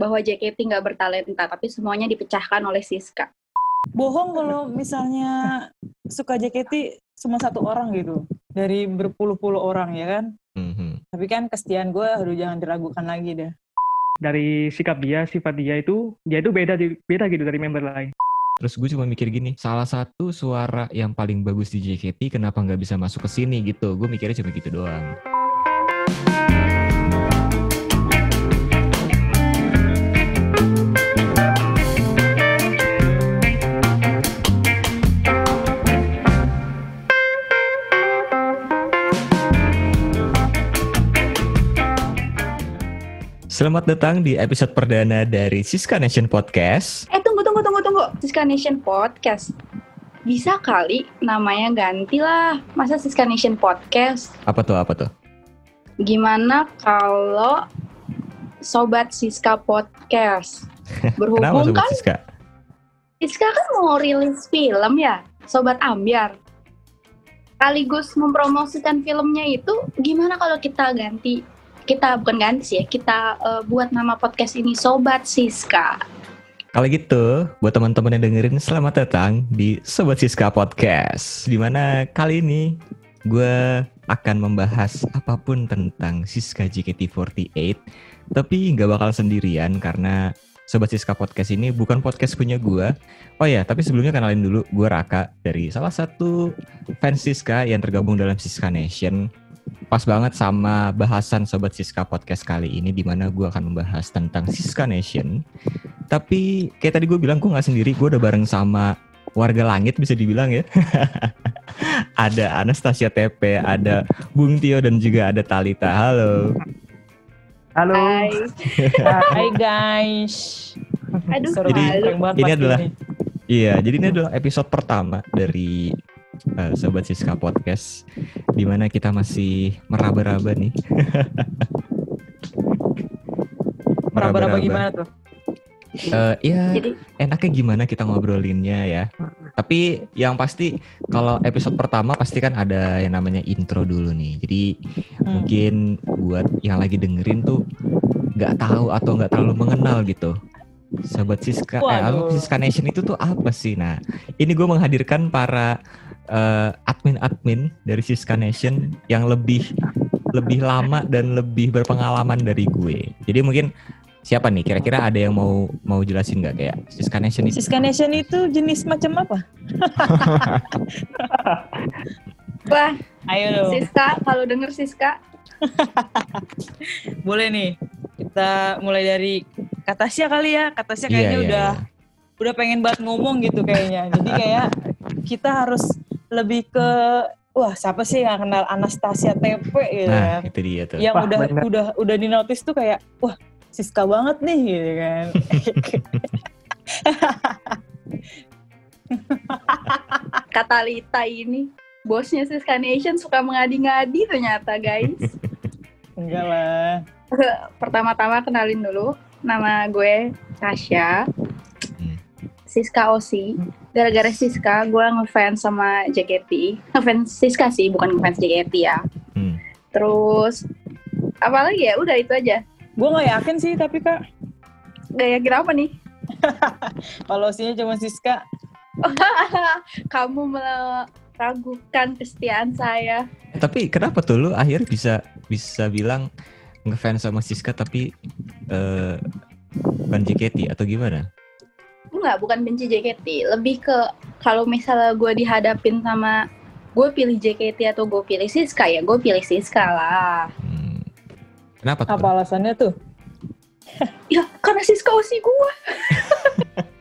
bahwa JKT nggak bertalenta, tapi semuanya dipecahkan oleh Siska. Bohong kalau misalnya suka JKT cuma satu orang gitu dari berpuluh-puluh orang ya kan. Mhm. Tapi kan kesetiaan gue aduh jangan diragukan lagi deh. Dari sikap dia, sifat dia itu, dia itu beda di- beda gitu dari member lain. Terus gue cuma mikir gini, salah satu suara yang paling bagus di JKT kenapa nggak bisa masuk ke sini gitu? Gue mikirnya cuma gitu doang. Selamat datang di episode perdana dari Siska Nation Podcast. Eh tunggu tunggu tunggu tunggu, Siska Nation Podcast. Bisa kali namanya ganti lah. Masa Siska Nation Podcast? Apa tuh? Apa tuh? Gimana kalau Sobat Siska Podcast? Kenapa Berhubung Sobat kan Siska? Siska kan mau rilis film ya, Sobat Ambiar. Sekaligus mempromosikan filmnya itu, gimana kalau kita ganti, kita bukan ganti sih ya, kita eh, buat nama podcast ini Sobat Siska. Kalau gitu, buat teman-teman yang dengerin, selamat datang di Sobat Siska Podcast. Di mana kali ini gue akan membahas apa pun tentang Siska JKT48. Tapi nggak bakal sendirian karena Sobat Siska Podcast ini bukan podcast punya gue. Oh ya, tapi sebelumnya kenalin dulu, gue Raka dari salah satu fans Siska yang tergabung dalam Siska Nation. Pas banget sama bahasan Sobat Siska Podcast kali ini, di mana gue akan membahas tentang Siska Nation. Tapi kayak tadi gue bilang gue nggak sendiri, gue udah bareng sama warga langit bisa dibilang ya. ada Anastasia TP, ada Bung Tio dan juga ada Talita. Halo. Halo. Hai, Hai guys. aduh Seru Jadi, ini adalah- ini. Iya, jadi ini adalah episode pertama dari eh, Sobat Siska Podcast di mana kita masih meraba-raba nih. Meraba-raba gimana tuh? Eh, ya, Jadi enaknya gimana kita ngobrolinnya ya. Tapi yang pasti kalau episode pertama pasti kan ada yang namanya intro dulu nih. Jadi Hmm. mungkin buat yang lagi dengerin tuh nggak tahu atau nggak terlalu mengenal gitu. Sobat Siska, eh, Waduh. apa Siska Nation itu tuh apa sih? Nah, ini gue menghadirkan para eh, admin-admin dari Siska Nation yang lebih lebih lama dan lebih berpengalaman dari gue. Jadi mungkin siapa nih? Kira-kira ada yang mau mau jelasin nggak kayak Siska Nation itu? Siska Nation itu jenis macam apa? wah Ayo dong. Siska, kalau denger Siska, Boleh nih. Kita mulai dari Katasya kali ya. Katasya kayaknya Iya, iya, udah iya. udah pengen banget ngomong gitu kayaknya. Jadi kayak kita harus lebih ke wah siapa sih yang kenal Anastasia TP gitu Nah, kan. itu dia tuh. Yang Wah, udah bener. udah udah di notice tuh kayak wah Siska banget nih gitu kan. kata Lita ini, bosnya Siska Nation suka mengadi-ngadi ternyata guys. Enggak lah. Pertama-tama kenalin dulu, nama gue Tasya. Hmm. Siska Osi. Gara-gara Siska, gue ngefans sama JKT. Ngefans Siska sih, bukan ngefans JKT ya. Hmm. Terus, apalagi ya, udah itu aja. Gue nggak yakin sih tapi kak Gak yakin apa nih? kalau sihnya cuma Siska Kamu meragukan kesetiaan saya. Tapi kenapa tuh lu akhirnya bisa bisa bilang ngefans sama Siska tapi eh bukan JKT atau gimana? Enggak, bukan benci JKT. Lebih ke kalau misalnya gue dihadapin sama gue pilih JKT atau gue pilih Siska ya gue pilih Siska lah. Hmm. Kenapa tuh? apa alasannya tuh? Ya karena Siska Osi gue.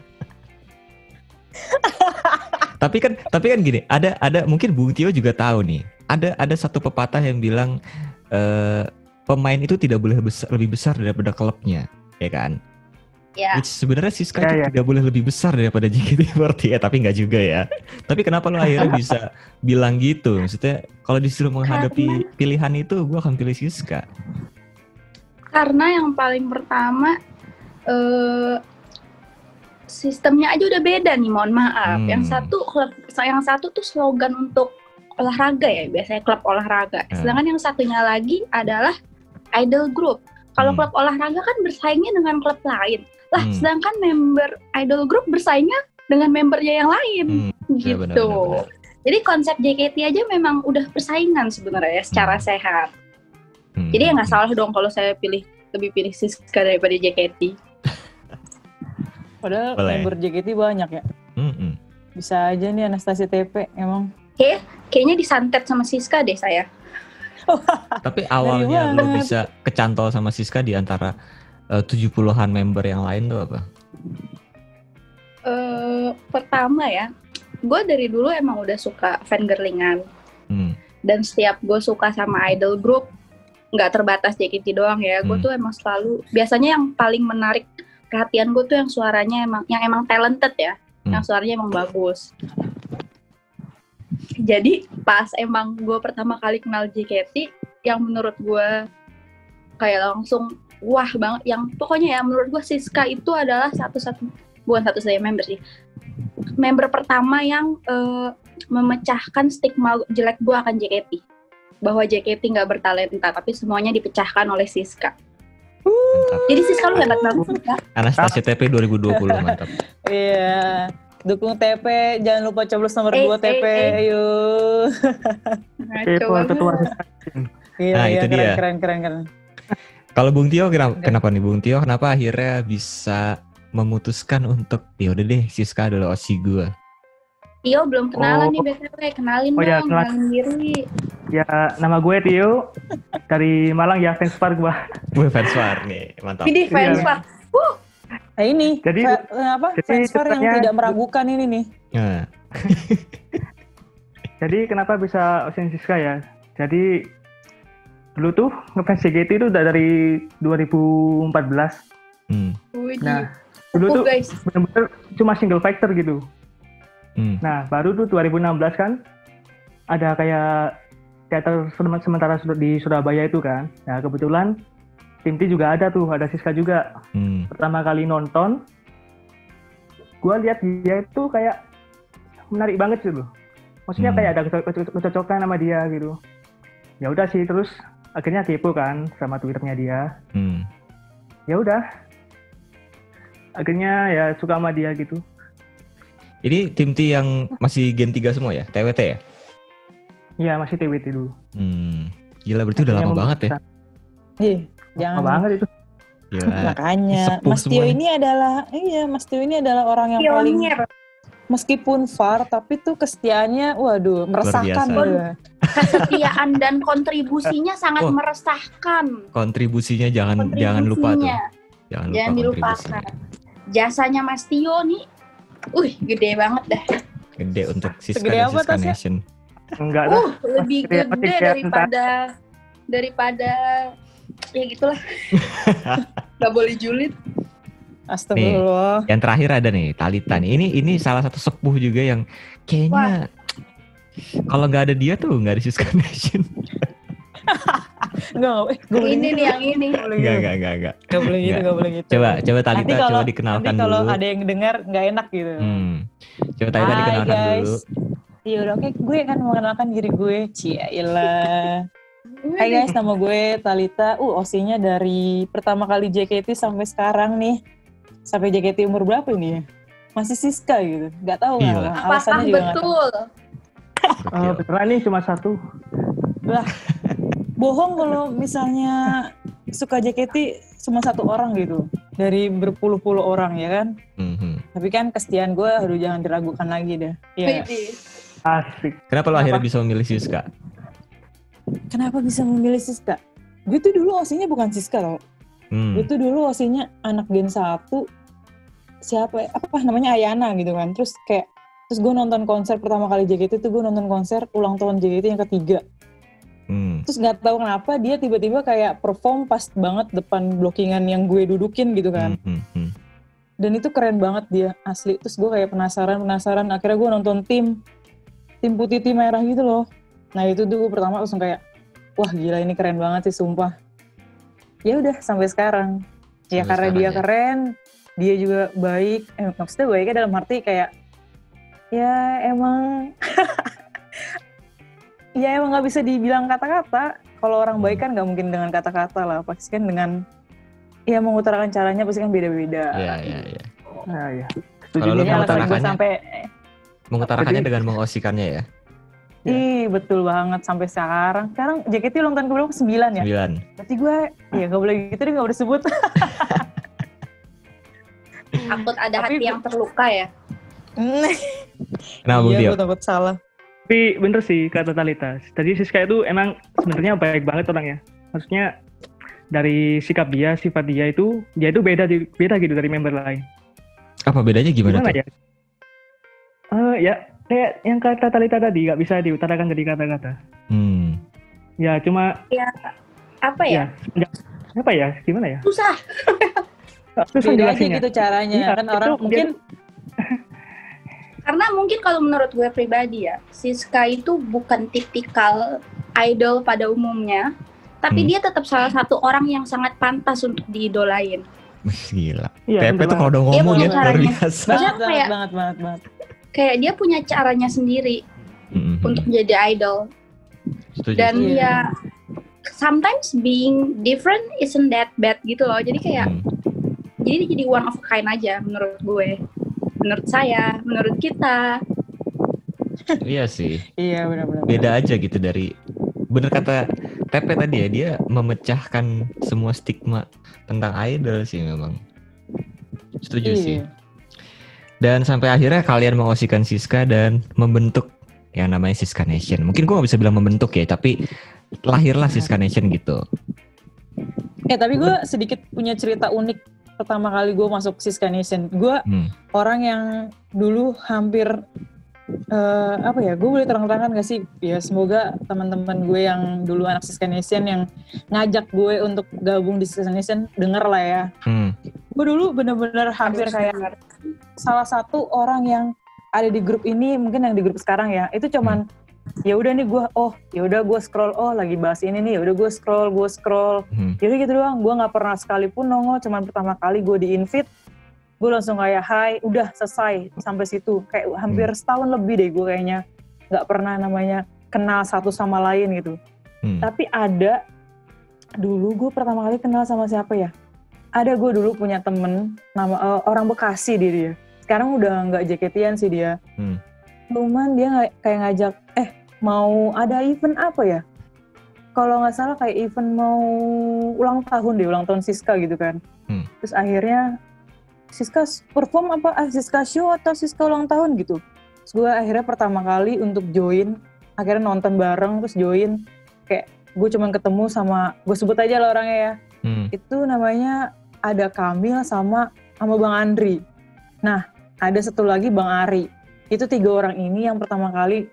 Tapi kan tapi kan gini, ada ada mungkin Bung Tio juga tahu nih. Ada ada satu pepatah yang bilang eh pemain itu tidak boleh besar, lebih besar daripada klubnya, ya kan? Ya. Which sebenarnya Siska Ya, itu ya. tidak boleh lebih besar daripada JKT48 ya, tapi nggak juga ya. Tapi kenapa lo akhirnya bisa bilang gitu? Maksudnya kalau disuruh menghadapi pilihan itu, gue akan pilih Siska. Karena yang paling pertama eh sistemnya aja udah beda nih, mohon maaf. Hmm. Yang satu klub, yang satu tuh slogan untuk olahraga ya, biasanya klub olahraga. Hmm. Sedangkan yang satunya lagi adalah idol group. Kalau Hmm. klub olahraga kan bersaingnya dengan klub lain. Lah, Hmm. sedangkan member idol group bersaingnya dengan membernya yang lain. Hmm, gitu. ya benar, benar, benar. Jadi konsep JKT aja memang udah persaingan sebenarnya ya, secara Hmm. sehat. Hmm. Jadi ya nggak salah dong kalau saya pilih lebih pilih Siska daripada JKT. Padahal Boleh. member JKT banyak ya. Hmm, hmm. Bisa aja nih Anastasia TP emang. Kayaknya disantet sama Siska deh saya. Tapi awalnya lu bisa kecantol sama Siska di antara eh, 70-an member yang lain tuh apa? eh pertama ya, gue dari dulu emang udah suka fangirlingan. Hmm. Dan setiap gue suka sama idol group, nggak terbatas JKT doang ya. Gue Hmm. tuh emang selalu, biasanya yang paling menarik perhatian gue tuh yang suaranya emang, yang emang talented ya. Hmm. Yang suaranya emang bagus. Jadi pas emang gue pertama kali kenal JKT, yang menurut gue kayak langsung wah banget. Yang pokoknya ya menurut gue Siska itu adalah satu-satu bukan satu-satunya member sih. Member pertama yang eh, memecahkan stigma jelek gue akan JKT. Bahwa JKT nggak bertalenta, tapi semuanya dipecahkan oleh Siska. Mantap. Jadi Siska lu hebat banget. Siska. Anastasia TP 2020 mantap. Iya. Dukung TP, jangan lupa coblos nomor Eh, 2 TP, eh, eh. ayo. Nah, Kepo coba ketua. Iya, Nah, iya, itu keren, dia. keren, keren, keren. Kalau Bung Tio kenapa, kenapa nih Bung Tio kenapa akhirnya bisa memutuskan untuk ya udah deh Siska adalah OSI gua. Tio belum kenalan Oh. nih BTW, kenalin Oh, ya, dong, kenalan. kenalin diri. Ya, nama gue Tio dari Malang ya, fans Park gua. Gue fans war nih, mantap. Widih, fans Iya. Pak. Nah ini, Jadi- fa- eh, apa? jadi Transfer yang ceritanya- tidak meragukan ini nih. Nah, Jadi kenapa bisa Ocean Siska ya? Jadi dulu tuh ngefans JKT itu udah dari 2014. hmm. Nah, dulu Oh, tuh bener-bener cuma single factor gitu. hmm, Nah, baru tuh 2016 kan ada kayak teater sem- sementara di Surabaya itu kan. Nah, kebetulan tim T juga ada tuh, ada Siska juga. hmm, Pertama kali nonton, gua lihat dia itu kayak menarik banget gitu. Maksudnya Hmm. kayak ada keco- keco- kecocokan sama dia gitu. Ya udah sih, terus akhirnya kepo kan sama twitternya dia. hmm. Ya udah, akhirnya ya suka sama dia gitu. Ini tim T yang masih Gen 3 semua ya? TWT ya? Iya masih TWT dulu. Hmm. Gila berarti udah lama Akhirnya banget ya? Ih, Lama jangan. banget itu. Gila. Makanya, Sepuh Mas Tio ini adalah, iya, Mas Tio ini adalah orang yang paling Pionir. Meskipun far tapi tuh kesetiaannya waduh meresahkan biasa. gitu. Kesetiaan dan kontribusinya sangat Wah. meresahkan. Kontribusinya jangan jangan lupa tuh. Kontribusinya. Jangan lupa Jangan dilupakan. kontribusinya. Jasanya Mas Tio nih, wih gede banget dah. Gede untuk Siska Segede dan Siska? Nation. Enggak lah. Uh, lebih gede daripada daripada ya gitulah. Gak boleh julid. Astagfirullah. Yang terakhir ada nih Talita nih. Ini ini salah satu sepuh juga yang kayaknya kalau nggak ada dia tuh nggak ada Siska Nation. Enggak, enggak, eh, gak boleh Ini gitu. nih yang ini. Gak boleh Enggak gitu. enggak enggak enggak. Gak boleh gitu, Enggak. gak boleh gitu. Coba coba Talita nanti kalau, coba dikenalkan nanti kalau dulu. ada yang dengar nggak enak gitu. Hmm. Coba Talita Hai dikenalkan guys. dulu. Ya udah oke, gue kan mengenalkan diri gue. Cielah. Hai guys, nama gue Talita. Uh, OC-nya dari pertama kali JKT sampai sekarang nih. Sampai JKT umur berapa ini ya? Masih Siska gitu. Gak tahu Gila. kenapa. Apakah Alasannya juga nggak tahu. betul? Gokil. beneran nih cuma satu. Bohong kalau misalnya suka JKT cuma satu orang gitu. Dari berpuluh-puluh orang ya kan. Mhm. Tapi kan kesetiaan gue aduh jangan diragukan lagi dah. Iya. Widih. Asik. Kenapa lo Kenapa? akhirnya bisa memilih Siska? Kenapa bisa memilih Siska? Gue tuh dulu OC-nya bukan Siska tau. Hmm. Gue tuh dulu OC-nya anak Gen 1. Siapa ya? Apa namanya Ayana gitu kan. Terus kayak terus gue nonton konser pertama kali JKT tuh gue nonton konser ulang tahun JKT yang ketiga. Hmm. Terus nggak tahu kenapa dia tiba-tiba kayak perform pas banget depan blockingan yang gue dudukin gitu kan. Hmm, hmm, hmm. Dan itu keren banget dia asli. Terus gue kayak penasaran penasaran. Akhirnya gue nonton tim tim putih tim merah gitu loh. Nah itu tuh gue pertama langsung kayak wah gila ini keren banget sih sumpah. Ya udah sampai sekarang. Ya Sampai karena sekarang dia ya. keren, dia juga baik. Eh, maksudnya baiknya dalam arti kayak ya emang ya emang nggak bisa dibilang kata-kata. Kalau orang baik kan nggak mungkin dengan kata-kata lah, pasti kan dengan ya mengutarakan caranya pasti kan beda-beda. Iya, iya, iya. Nah, ya. Setuju Kalau lu mengutarakannya- sampai Mengutarakannya dengan mengosikannya ya. Ya. Ih betul banget sampai sekarang. Sekarang JKT ulang tahun keberapa? Sembilan ya? Sembilan. Berarti gue ya gak boleh gitu deh gak boleh sebut. Takut ada Tapi- hati yang terluka ya. Nah, Bung iya gue takut salah. Tapi bener sih kata Talita. Tadi Siska itu emang sebenarnya baik banget orangnya. Maksudnya dari sikap dia, sifat dia itu, dia itu beda di- beda gitu dari member lain. Apa bedanya gimana, tuh? ya? Eh ya kayak yang kata Talita tadi nggak bisa diutarakan dari kata-kata. Hmm. Ya cuma Apa ya? ya, apa ya gimana ya? Susah. Susah Beda aja gitu caranya. Iya, kan orang dia- mungkin Karena mungkin kalau menurut gue pribadi ya, Siska itu bukan tipikal idol pada umumnya, tapi Hmm. dia tetap salah satu orang yang sangat pantas untuk diidolain. Gila. TP bener tuh kalau udah Dia ngomong punya ya luar caranya. biasa. banget, kayak- banget, banget, banget. Kayak dia punya caranya sendiri Mm-mm. untuk jadi idol. Setuju. Dan ya sometimes being different isn't that bad gitu loh. Jadi kayak Hmm. Jadi jadi one of a kind aja menurut gue. Menurut saya, menurut kita. Iya sih. Iya benar-benar. Beda aja gitu dari bener kata TP tadi ya dia memecahkan semua stigma tentang idol sih memang. Setuju Iya. sih. Dan sampai akhirnya kalian mengosikan Siska dan membentuk yang namanya Siska Nation. Mungkin gua nggak bisa bilang membentuk ya, tapi lahirlah Siska Nation gitu. Eh tapi gue sedikit punya cerita unik pertama kali gue masuk Siska Nation. Gue Hmm. orang yang dulu hampir eh, apa ya? Gue boleh terang-terangan gak sih? Ya semoga teman-teman gue yang dulu anak Siska Nation yang ngajak gue untuk gabung di Siska Nation denger lah ya. Hmm. Gue dulu bener-bener hampir kayak salah satu orang yang ada di grup ini mungkin yang di grup sekarang ya itu cuman ya udah nih gue oh ya udah gue scroll oh lagi bahas ini nih ya udah gue scroll gue scroll. Hmm. jadi gitu doang gue nggak pernah sekalipun nongol cuman pertama kali gue di invite gue langsung kayak hai udah selesai sampai situ. Kayak hampir setahun lebih deh gue kayaknya nggak pernah namanya kenal satu sama lain gitu. Hmm. tapi ada dulu gue pertama kali kenal sama siapa ya? Ada gue dulu punya temen nama eh, orang Bekasi dia dia. Sekarang udah nggak JKT-an sih dia. Hmm. cuman dia kayak ngajak eh mau ada event apa ya kalau nggak salah kayak event mau ulang tahun deh ulang tahun Siska gitu kan Hmm. terus akhirnya Siska perform apa ah, Siska show atau Siska ulang tahun gitu terus gue akhirnya pertama kali untuk join akhirnya nonton bareng terus join kayak gue cuman ketemu sama gue sebut aja lah orangnya ya Hmm. itu namanya ada Kamil sama sama Bang Andri. Nah, ada satu lagi Bang Ari. Itu tiga orang ini yang pertama kali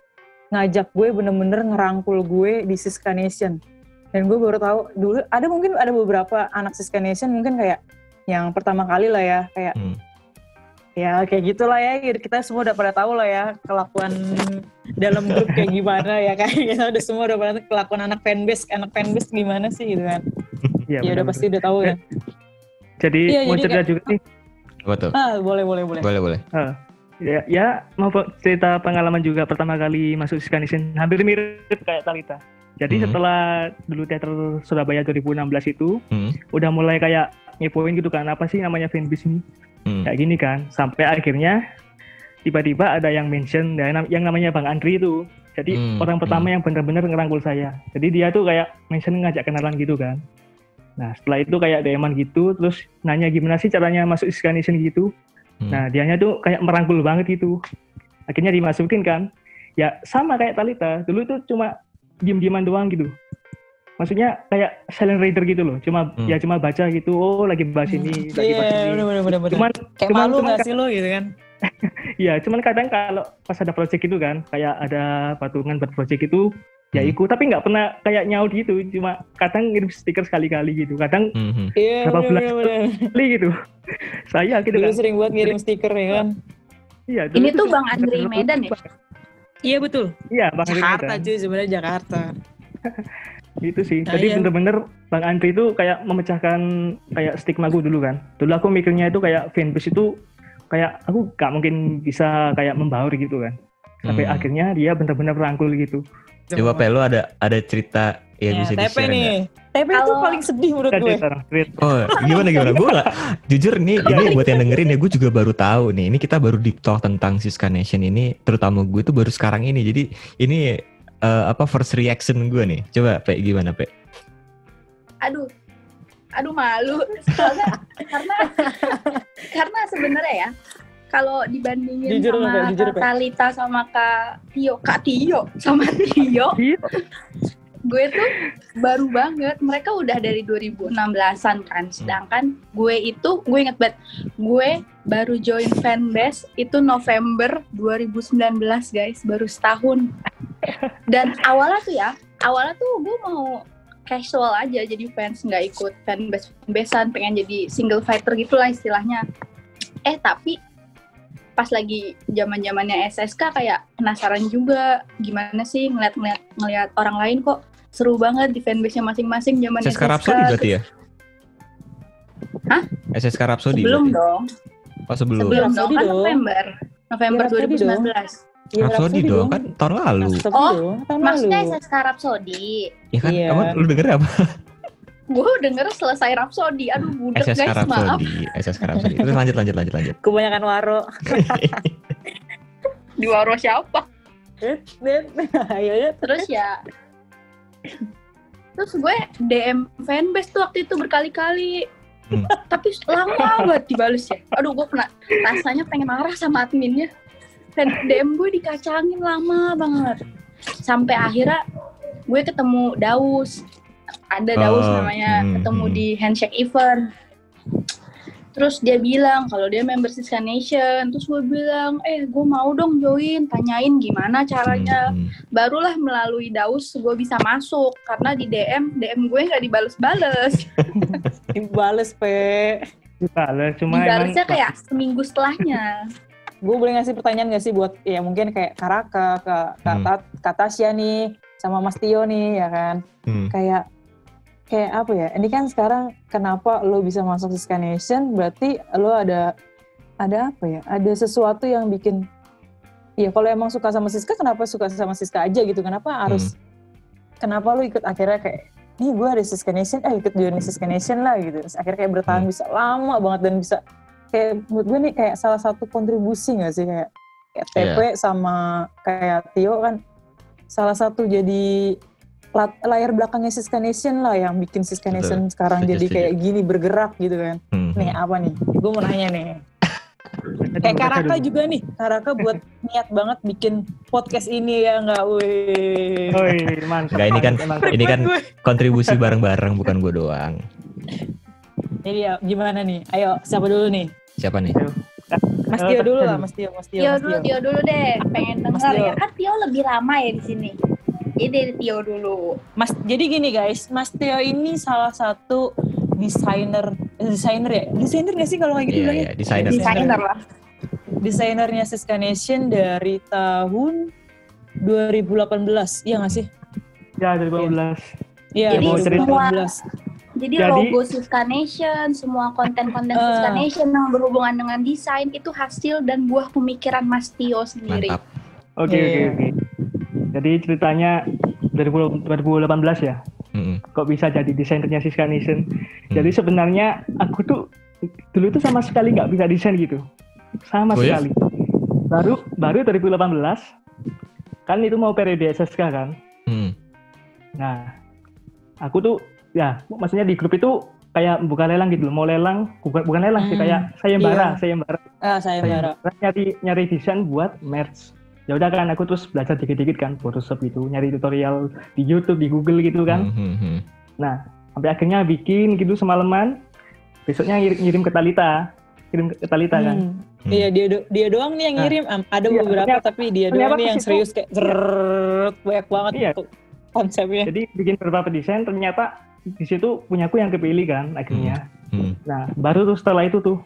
ngajak gue bener-bener ngerangkul gue di Siska Nation. Dan gue baru tahu dulu ada mungkin ada beberapa anak Siska Nation mungkin kayak yang pertama kali lah ya kayak Hmm. ya kayak gitulah ya kita semua udah pada tahu lah ya kelakuan dalam grup kayak gimana ya kayak kita udah semua udah pada tahu kelakuan anak fanbase anak fanbase gimana sih gitu kan Iya, ya udah pasti udah tahu kan Jadi Iya, mau jadi cerita juga nih. Apa tuh? ah boleh boleh boleh Boleh boleh. Ya, ya mau cerita pengalaman juga pertama kali masuk Siska Nation hampir mirip kayak Talita. Jadi Mhm. setelah dulu teater Surabaya 2016 itu Hmm. udah mulai kayak ngepoin gitu kan apa sih namanya fanbase ini Hmm. kayak gini kan sampai akhirnya tiba-tiba ada yang mention nam- yang namanya Bang Andri itu jadi Hmm, orang pertama yang benar-benar ngerangkul saya jadi dia tuh kayak mention ngajak kenalan gitu kan nah setelah itu kayak DM-an gitu terus nanya gimana sih caranya masuk Siska Nation gitu Hmm. nah dianya tuh kayak merangkul banget gitu akhirnya dimasukin kan ya sama kayak Talita dulu tuh cuma diem-dieman doang gitu maksudnya kayak silent reader gitu loh cuma Hmm. ya cuma baca gitu oh lagi bahas ini lagi bahas Iya, ini bener bener bener. cuman Kayak cuman- malu cuman gak sih lo gitu kan? ya cuman kadang kalau pas ada project itu kan kayak ada patungan buat project itu ya Hmm. ikut tapi nggak pernah kayak nyaut gitu cuma kadang ngirim stiker sekali-kali gitu kadang Hmm, hmm. Iya, Berapa bulan? bener bener. kali gitu saya gitu Dulu kan sering buat ngirim stiker ya kan? iya Ini tuh Bang Andri Medan ya? Iya betul. iya bang Andri Jakarta Medan. cuy sebenarnya Jakarta. itu sih Nah, jadi iya. bener-bener bang Andri itu kayak memecahkan kayak stigma gue dulu kan dulu aku mikirnya itu kayak fanbase itu kayak aku gak mungkin bisa kayak membaur gitu kan sampai Hmm. akhirnya dia bener-bener rangkul gitu Coba Pe, lu ada ada cerita ya, Ya, bisa TP di-share nih. TP itu paling sedih menurut gue. Oh gimana gimana? Gue gak, jujur nih ini buat yang dengerin ya gue juga baru tahu nih. Ini kita baru deep talk tentang Siska Nation ini, terutama gue itu baru sekarang ini. Jadi ini eh, apa first reaction gue nih. Coba Pe gimana Pe? aduh aduh malu Soalnya- karena karena sebenarnya ya kalau dibandingin Jujur, sama Mbak, jujur, Kak Mbak. Talita sama Kak Tio. Kak Tio sama Tio. Gue tuh baru banget. Mereka udah dari 2016an kan. Sedangkan gue itu gue inget banget gue baru join fanbase itu November 2019 guys. Baru setahun. Dan awalnya tuh ya awalnya tuh gue mau casual aja. Jadi fans nggak ikut fanbase fanbasean pengen jadi single fighter gitulah istilahnya. Eh tapi pas lagi zaman zamannya SSK kayak penasaran juga gimana sih ngeliat ngeliat ngeliat orang lain kok seru banget di fanbase-nya masing-masing zaman SSK SSK. Rhapsody berarti ya? Hah? SSK Rhapsody Sebelum berarti? dong, Oh sebelum. sebelum dong Rhapsody kan dong. November, November Iya, Rhapsody 2019. Iya, Rhapsody dong kan tahun lalu. Rhapsody Oh, dong, tahun Maksudnya lalu. SSK Rhapsody. Ya kan? Iya. Kamu lu denger apa? Gue denger selesai Rhapsody, aduh budek SSK guys, maaf. Rhapsody. SSK Rhapsody. Terus lanjut lanjut lanjut lanjut. Kebanyakan waro. Di waro siapa? Ayo ya. Terus ya, terus gue DM fanbase tuh waktu itu berkali-kali. Hmm. Tapi lama banget dibales ya. Aduh gue pernah rasanya pengen marah sama adminnya. Dan DM gue dikacangin lama banget. Sampai akhirnya gue ketemu Daus. Ada Daus Oh, namanya, hmm, ketemu hmm. di handshake event. Terus dia bilang kalau dia member Siska Nation. Terus gue bilang, eh gue mau dong join, tanyain gimana caranya Hmm, barulah melalui Daus gue bisa masuk karena di DM DM gue nggak dibales-bales Dibales, Pe. Dibales, cuma emang dibalesnya kayak seminggu setelahnya Gue boleh ngasih pertanyaan gak sih buat ya mungkin kayak Karaka, Kak Kak Hmm. Tat- Kak Tasya nih, sama Mas Tio nih ya kan. hmm. Kayak kayak apa ya? Ini kan sekarang kenapa lo bisa masuk Siska Nation? Berarti lo ada ada apa ya? Ada sesuatu yang bikin Iya, kalau emang suka sama Siska, kenapa suka sama Siska aja gitu? Kenapa harus kenapa lo ikut akhirnya kayak nih gue ada Siska Nation, eh ikut join Siska Nation lah gitu. Terus akhirnya kayak bertahan Hmm. bisa lama banget dan bisa kayak menurut gue nih kayak salah satu kontribusi gak sih kayak, kayak TP sama kayak Tio kan salah satu jadi layar belakangnya Siska Nation lah yang bikin Siska Betul. Nation sekarang Setuju, jadi kayak gini bergerak gitu kan. Hmm, Nih hmm. apa nih? Gue mau nanya nih. Kayak Karaka juga nih. Karaka buat niat banget bikin podcast ini ya nggak? Wih. Oi, mantap. Nggak, ini kan mantap, ini kan kontribusi bareng-bareng bukan gue doang. Jadi ya gimana nih? Ayo siapa dulu nih? Siapa nih? Mas Tio dulu lah. Mas Tio, Mas Tio, Tio dulu Tio. Dulu deh pengen denger ya kan Tio lebih lama ya di sini jadi dari Tio dulu Mas, jadi gini guys, Mas Tio ini salah satu desainer, eh, desainer ya, desainer nggak sih kalau kayak gitu Iya bilangnya? iya desainer. desainer lah Desainernya Siska Nation dari tahun 2018, iya nggak sih? Ya, 2015. Iya, Jadi 2018. jadi, Jadi- logo Siska Nation semua konten-konten Eh. Siska Nation yang berhubungan dengan desain itu hasil dan buah pemikiran Mas Tio sendiri Mantap. Oke, Iya. oke, oke. Jadi ceritanya 2000 2018 ya. Hmm, Kok bisa jadi desainernya Siska Nation? hmm. Jadi sebenarnya aku tuh dulu tuh sama sekali nggak bisa desain gitu. Sama Oh ya? sekali. Baru baru 2018 kan itu mau periode SSK kan. Hmm. Nah, aku tuh ya maksudnya di grup itu kayak buka lelang gitu loh. Mau lelang bukan bukan lelang sih Hmm, kayak sayembara, iya. sayembara. Ah, saya Bara. nyari nyari desain buat merch. Ya udah kan aku terus belajar dikit-dikit kan Photoshop itu, nyari tutorial di YouTube, di Google gitu kan. Hmm, hmm. Nah, sampai akhirnya bikin gitu semalaman. Besoknya ngirim, ngirim ke Talita, kirim ke Talita kan. Hmm. Iya dia do- dia doang nih yang Nah, ngirim. Am- Ada iya, beberapa ternyata- tapi dia doang nih yang serius kayak zrrrt, banyak banget Iya. tuh konsepnya. Jadi bikin beberapa desain ternyata di situ punyaku yang kepilih kan akhirnya. Hmm. Nah, baru tuh setelah itu tuh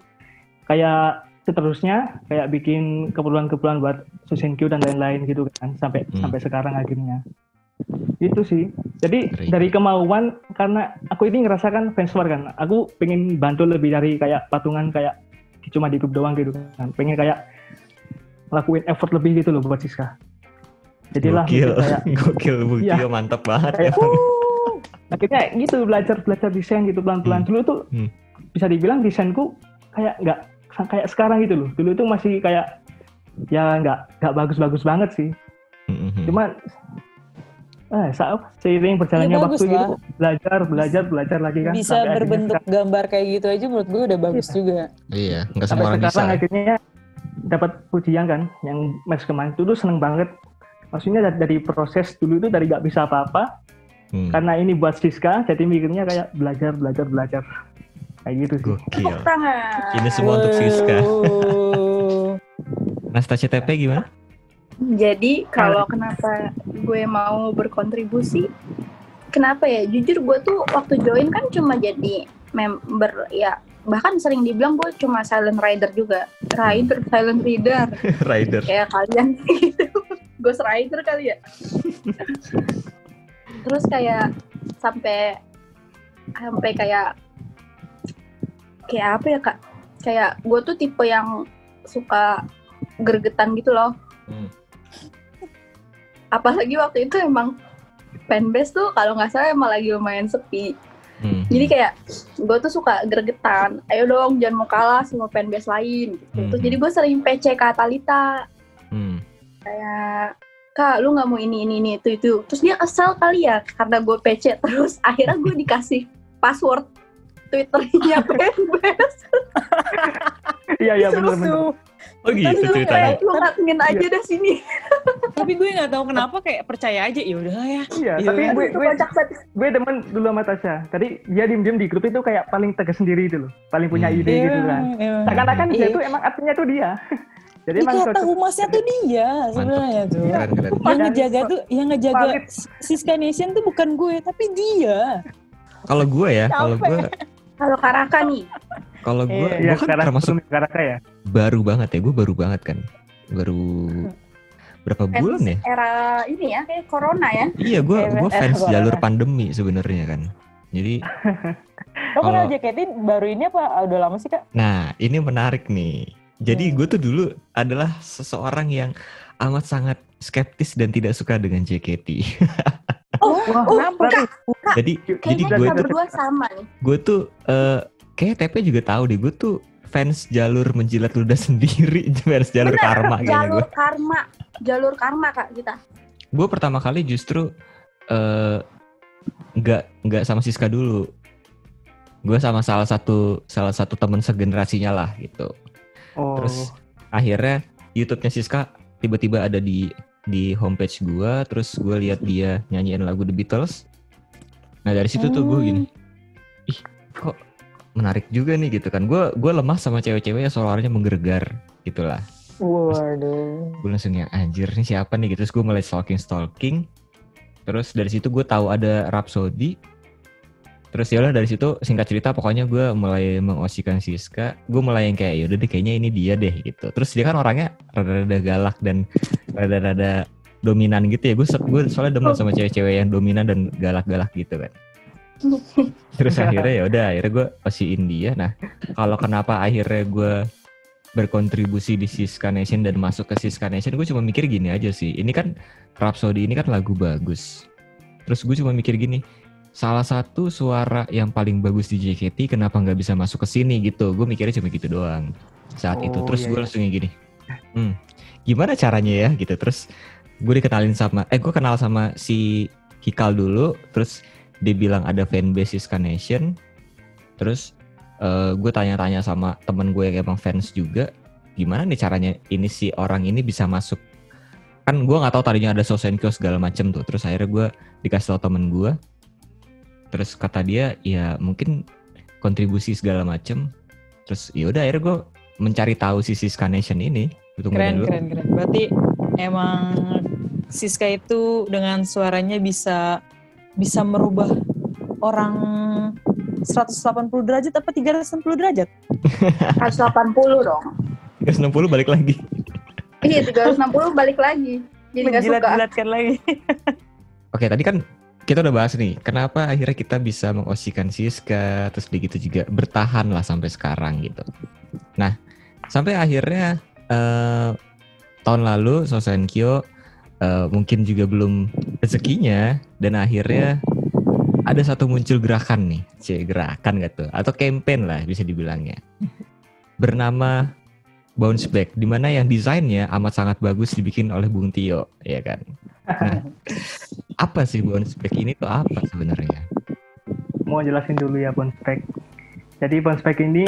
kayak seterusnya kayak bikin keperluan-keperluan buat Susenkyu dan lain-lain gitu kan sampai Hmm. sampai sekarang akhirnya. Itu sih. Jadi Keren. dari kemauan karena aku ini ngerasakan fans war kan. Aku pengen bantu lebih dari kayak patungan kayak cuma di grup doang gitu kan. Pengen kayak ngelakuin effort lebih gitu loh buat Siska. jadilah Gokil, kayak gokil, Iya. mantap banget. kayak emang. uh, akhirnya gitu belajar belajar desain gitu pelan-pelan Hmm. dulu tuh Hmm. bisa dibilang desainku kayak nggak kayak sekarang gitu loh dulu tuh masih kayak ya nggak nggak bagus-bagus banget sih Mhm. cuman eh saat seiring berjalannya Ya, waktu gitu belajar belajar belajar lagi kan Bisa sampai berbentuk sekarang- gambar kayak gitu aja menurut gue udah bagus juga. Iya, nggak sampai semua orang bisa. sekarang ya. akhirnya dapat pujian kan yang mas kemarin itu tuh seneng banget maksudnya dari, dari proses dulu itu dari nggak bisa apa-apa Hmm. karena ini buat Siska jadi mikirnya kayak belajar belajar belajar kayak gitu sih Gokil. Tepuk tangan. Ini semua untuk Siska. Wow. Nastasia TP gimana? Jadi kalau kenapa gue mau berkontribusi, kenapa ya? Jujur gue tuh waktu join kan cuma jadi member ya bahkan sering dibilang gue cuma silent rider juga rider silent reader Rider. kayak kalian gitu ghost rider kali ya terus kayak sampai sampai kayak kayak apa ya kak? Kayak gue tuh tipe yang suka gergetan gitu loh. Hmm. apalagi waktu itu emang fanbase tuh kalau nggak salah emang lagi lumayan sepi. Hmm. jadi kayak gue tuh suka gregetan ayo dong jangan mau kalah sama fanbase lain gitu. Terus Mhm. jadi gue sering PC ke Talita Hmm. kayak kak lu nggak mau ini ini ini itu itu. Terus dia kesel kali ya karena gue PC terus. Akhirnya gue dikasih password twitternya fanbase iya iya Terus benar benar. Oh gitu terus ceritanya. kayak lu ngadmin aja dah sini Tapi gue nggak tahu kenapa kayak percaya aja ya udahlah ya. iya Iya, tapi gue gue gue demen dulu sama Tasya tadi dia diem diem di grup itu kayak paling tegas sendiri itu loh paling punya Hmm. ide gitu kan emang. seakan-akan dia Iya. tuh emang artinya tuh dia jadi emang kata humasnya tuh dia sebenarnya tuh. Keren keren. Yang ngejaga tuh, yang ngejaga. Siska Nation tuh bukan gue, tapi dia. Kalau gue ya, kalau gue, kalau Karaka nih kalau gue, iya gue kan sekarang termasuk Karaka ya baru banget ya. Gue baru banget kan. Baru berapa bulan ya? era ini ya kayak corona ya Iya, gue gue fans corona. jalur pandemi sebenarnya kan. Jadi, Lo kenal Kalau- JKT baru ini apa Ah, udah lama sih kak? nah ini menarik nih. Jadi Hmm. gue tuh dulu adalah seseorang yang amat sangat skeptis dan tidak suka dengan JKT. oh, Wah, oh kenapa? Kak, jadi jadi gue tuh berdua sama nih. gue tuh eh kayak TP juga tahu deh gue tuh fans jalur menjilat ludah sendiri fans jalur Bener, karma kayaknya jalur gue karma jalur karma kak kita. Gue pertama kali justru eh nggak nggak sama Siska dulu. Gue sama salah satu salah satu temen segenerasinya lah gitu. Oh. Terus akhirnya YouTube-nya Siska tiba-tiba ada di di homepage gue terus gue lihat dia nyanyiin lagu The Beatles. Nah dari situ tuh gue gini ih kok menarik juga nih gitu kan. Gue gue lemah sama cewek-cewek yang suaranya menggegar gitulah Waduh. gue langsung yang anjir nih siapa nih? Gitu. Terus gue mulai stalking stalking terus dari situ gue tahu ada Rhapsody terus ya udah dari situ singkat cerita pokoknya gue mulai mengosikan Siska. Gue mulai yang kayak yaudah deh kayaknya ini dia deh gitu. Terus dia kan orangnya rada-rada galak dan rada-rada dominan gitu ya. Gue gue soalnya demen sama cewek-cewek yang dominan dan galak-galak gitu kan. Terus akhirnya ya udah akhirnya gue osiin dia. Nah kalau kenapa akhirnya gue berkontribusi di Siska Nation dan masuk ke Siska Nation gue cuma mikir gini aja sih. Ini kan Rhapsody ini kan lagu bagus. Terus gue cuma mikir gini salah satu suara yang paling bagus di JKT kenapa nggak bisa masuk ke sini gitu? Gue mikirnya cuma gitu doang saat itu. Oh, terus iya, gue iya. langsung gini hmm, gimana caranya ya? Gitu. Terus gue dikenalin sama eh gue kenal sama si Hikal dulu terus dia bilang ada fanbase Siska Nation. Terus eh, gue tanya-tanya sama temen gue yang emang fans juga gimana nih caranya ini si orang ini bisa masuk? Kan gue nggak tahu tadinya ada Sosenkyo segala macem tuh. Terus akhirnya gue dikasih tau temen gue terus kata dia ya mungkin kontribusi segala macem terus ya udah akhirnya gue mencari tahu si Siska Nation ini tunggu Keren, dulu. keren, keren. Berarti emang Siska itu dengan suaranya bisa bisa merubah orang 180 derajat apa 360 derajat? 180 dong 360 balik lagi iya 360 balik lagi jadi nggak suka lagi. Oke, tadi kan kita udah bahas nih, kenapa akhirnya kita bisa mengosikan Siska, terus begitu juga bertahan lah sampai sekarang gitu. Nah, sampai akhirnya eh, tahun lalu Sosenkyo eh, mungkin juga belum rezekinya dan akhirnya ada satu muncul gerakan nih, c gerakan gak tuh? Atau campaign lah bisa dibilangnya. Bernama Bounce Back, di mana yang desainnya amat sangat bagus dibikin oleh Bung Tio, ya kan? Nah, apa sih Bounce Back ini tuh apa sebenarnya? Mau jelasin dulu ya bounce back. Jadi bounce back ini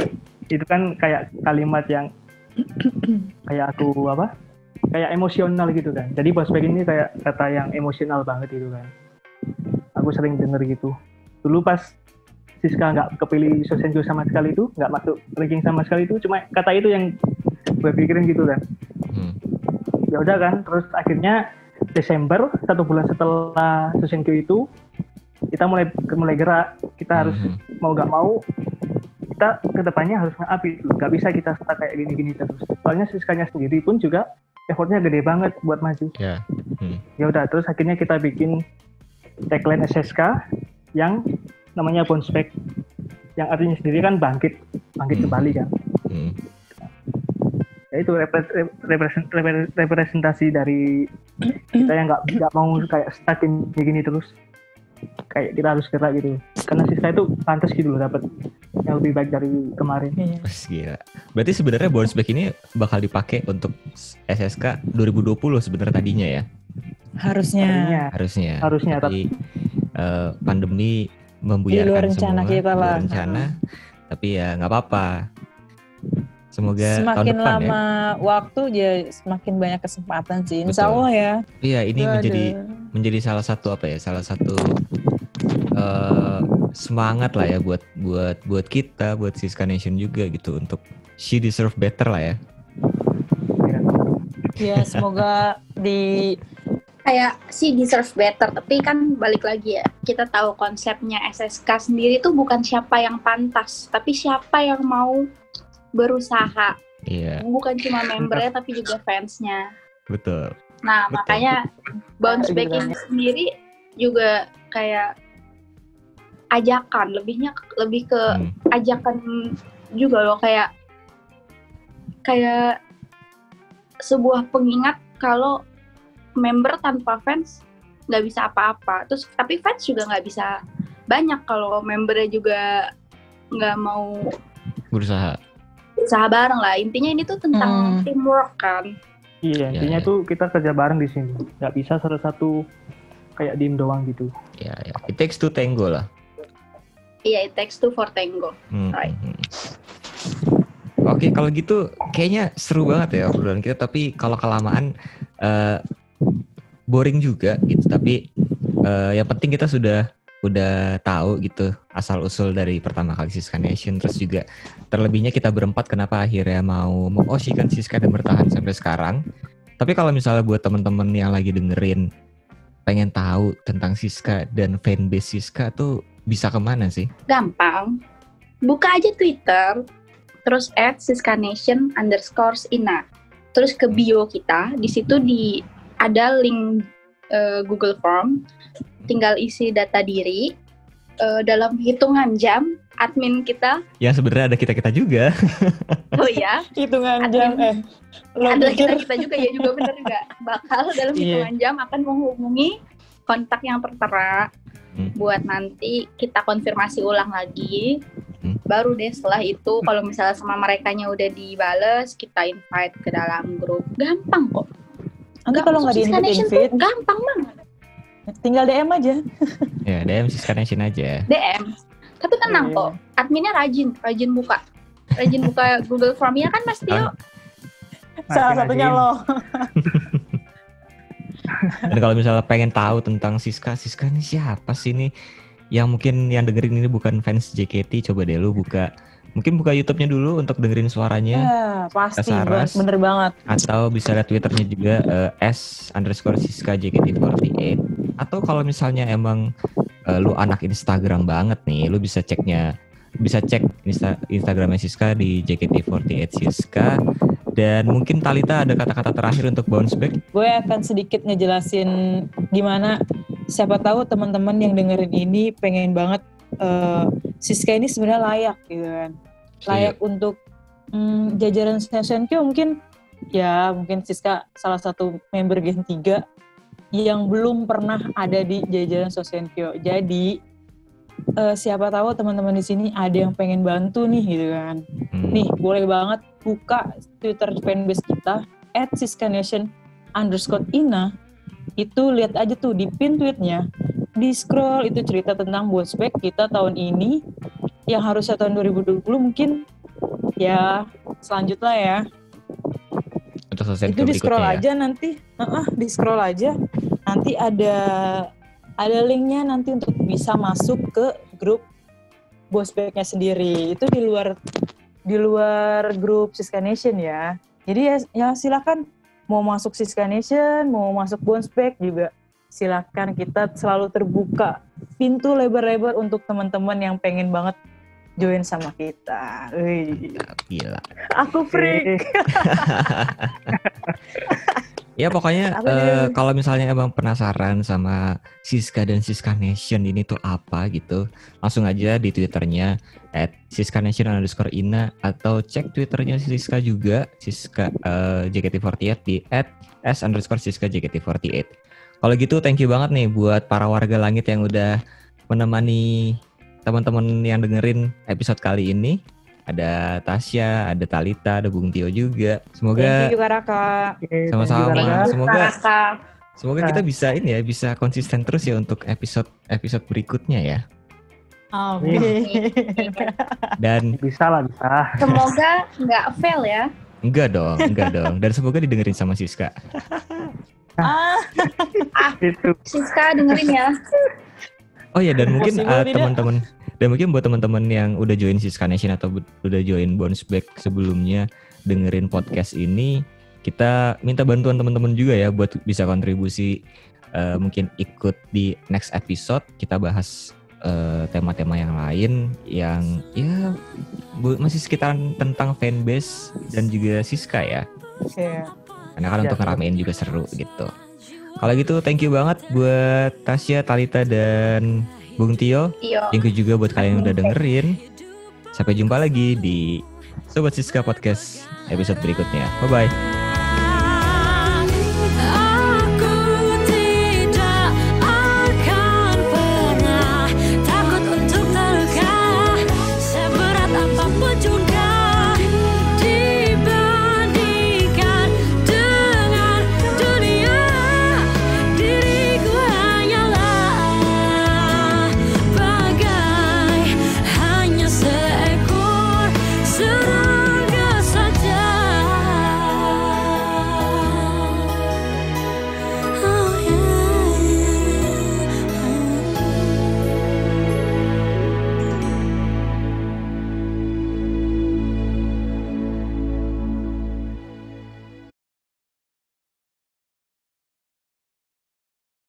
itu kan kayak kalimat yang kayak aku apa? Kayak emosional gitu kan. Jadi bounce back ini kayak kata yang emosional banget gitu kan. Aku sering denger gitu. Dulu pas Siska nggak kepilih Sosenjo sama sekali itu, nggak masuk ranking sama sekali itu, cuma kata itu yang gue pikirin gitu kan. Hmm. Ya udah kan, terus akhirnya Desember satu bulan setelah Sosenkyo itu kita mulai mulai gerak kita harus Mhm. mau nggak mau kita ke depannya harus nge-up itu nggak bisa kita stuck kayak gini-gini terus soalnya Siskanya sendiri pun juga effortnya gede banget buat maju Ya. Hmm. ya udah terus akhirnya kita bikin tagline SSK yang namanya bounce back yang artinya sendiri kan bangkit bangkit Hmm. kembali kan Hmm. ya itu repre- represen- repre- representasi dari kita yang nggak nggak mau kayak stuck gini, gini terus kayak kita harus gerak gitu karena Siska itu pantas gitu loh dapat yang lebih baik dari kemarin Iya. Gila. Berarti sebenarnya bounce back ini bakal dipakai untuk SSK 2020 sebenarnya tadinya ya, Harusnya. Harusnya. Harusnya, tapi eh, pandemi membuyarkan Di luar rencana semua, kita di luar lah. rencana. Tapi ya nggak apa-apa. Semoga tahun Semakin depan lama waktu ya semakin banyak kesempatan sih. Insya Betul. Allah ya. ya. Iya, ini Waduh. menjadi menjadi salah satu apa ya? Salah satu eh, semangat lah ya buat buat buat kita, buat Siska Nation juga gitu untuk she deserve better lah ya. ya. Ya semoga di kayak si deserve better tapi kan balik lagi ya kita tahu konsepnya SSK sendiri tuh bukan siapa yang pantas tapi siapa yang mau berusaha Iya, bukan cuma membernya tapi juga fansnya betul. nah Betul. makanya bounce back ini sendiri juga kayak ajakan lebihnya lebih ke Hmm. ajakan juga loh kayak kayak sebuah pengingat kalau member tanpa fans nggak bisa apa-apa terus tapi fans juga nggak bisa banyak kalau membernya juga nggak mau Berusaha. Usaha bareng lah intinya ini tuh tentang Hmm. teamwork kan iya Ya, intinya ya. tuh kita kerja bareng di sini nggak bisa satu-satu kayak diem doang gitu Ya, ya. It takes two tango lah. iya it takes two for tango Hmm, Right. hmm, hmm. Oke, kalau gitu kayaknya seru banget ya obrolan kita. Tapi kalau kelamaan eh, boring juga gitu. Tapi eh, yang penting kita sudah udah tahu gitu asal usul dari pertama kali Siska Nation. Terus juga terlebihnya kita berempat kenapa akhirnya mau mengosikan Siska dan bertahan sampai sekarang. Tapi kalau misalnya buat teman-teman yang lagi dengerin pengen tahu tentang Siska dan fanbase Siska tuh bisa ke mana sih? gampang buka aja Twitter terus add siskanation underscore ina terus ke bio kita di situ di ada link eh, Google Form tinggal isi data diri Eh, dalam hitungan jam admin kita Yang sebenarnya ada kita kita juga. oh ya hitungan Admin. jam eh lo pikir kita kita juga ya juga benar juga bakal dalam Iya. hitungan jam akan menghubungi kontak yang tertera Hmm. buat nanti kita konfirmasi ulang lagi Hmm. baru deh setelah itu kalau misalnya sama mereka udah dibales kita invite ke dalam grup gampang kok nanti kalau nggak di invite gampang banget tinggal DM aja Ya, DM Siska Nation aja. DM tapi tenang Iya. kok adminnya rajin rajin buka rajin buka Google Formnya kan Mas Tio Ah. salah satunya lo Dan kalau misalnya pengen tahu tentang Siska, Siska ini siapa sih nih? Yang mungkin yang dengerin ini bukan fans JKT, coba deh lu buka. Mungkin buka YouTube-nya dulu untuk dengerin suaranya. ya pasti Kesaras. bener banget Atau bisa lihat Twitternya juga eh, S underscore Siska JKT48. Atau kalau misalnya emang eh, lu anak Instagram banget nih, lu bisa ceknya bisa cek Insta Instagramnya Siska di JKT48 Siska. Dan mungkin Talita ada kata-kata terakhir untuk bounce back. gue akan sedikit ngejelasin gimana. Siapa tahu teman-teman yang dengerin ini pengen banget eh, Siska ini sebenarnya layak gitu kan. Layak untuk mm, jajaran Senkyo mungkin. Ya mungkin Siska salah satu member Gen 3 yang belum pernah ada di jajaran Sosenkyo. Jadi eh, siapa tahu teman-teman di sini ada yang pengen bantu nih gitu kan. Hmm. Nih boleh banget buka Twitter fanbase kita at @siskanation underscore ina itu lihat aja tuh di pin tweetnya di scroll itu cerita tentang bospek kita tahun ini yang harusnya tahun 2020 mungkin ya selanjutnya ya itu di scroll ya. aja nanti Heeh, di scroll aja nanti ada ada linknya nanti untuk bisa masuk ke grup bospeknya sendiri itu di luar di luar grup Siska Nation ya jadi ya, ya silakan mau masuk Siska Nation mau masuk bospek juga silakan kita selalu terbuka pintu lebar-lebar untuk teman-teman yang pengen banget join sama kita. Wih, Gila. aku freak. Ya pokoknya juga- kalau misalnya emang penasaran sama Siska dan Siska Nation ini tuh apa gitu, langsung aja di twitternya at Siska Nation underscore Ina atau cek twitternya Siska juga Siska eh, JKT48 di at S underscore Siska JKT48. Kalau gitu thank you banget nih buat para warga langit yang udah menemani teman-teman yang dengerin episode kali ini. Ada Tasya, ada Talita, ada Bung Tio juga. Semoga Thank you Kak Raka. Sama-sama. Raka. Semoga Raka. Semoga kita bisa ini ya, bisa konsisten terus ya untuk episode episode berikutnya ya. Amin. Dan Bisa lah, bisa. Semoga nggak fail ya. enggak dong, enggak dong. Dan semoga didengerin sama Siska. ah, Itu. Siska dengerin ya. Oh ya, dan mungkin uh, teman-teman dan mungkin buat teman-teman yang udah join Siska Nation atau udah join Bounce Back sebelumnya dengerin podcast ini, kita minta bantuan teman-teman juga ya buat bisa kontribusi uh, mungkin ikut di next episode kita bahas uh, tema-tema yang lain yang ya bu- masih sekitaran tentang fanbase dan juga Siska ya. Iya. Karena kan Ya, untuk ngeramein juga seru gitu. Kalau gitu thank you banget buat Tasya, Talita dan Bung Tio. Thank you juga buat kalian yang udah dengerin. Sampai jumpa lagi di Sobat Siska Podcast episode berikutnya. Bye bye.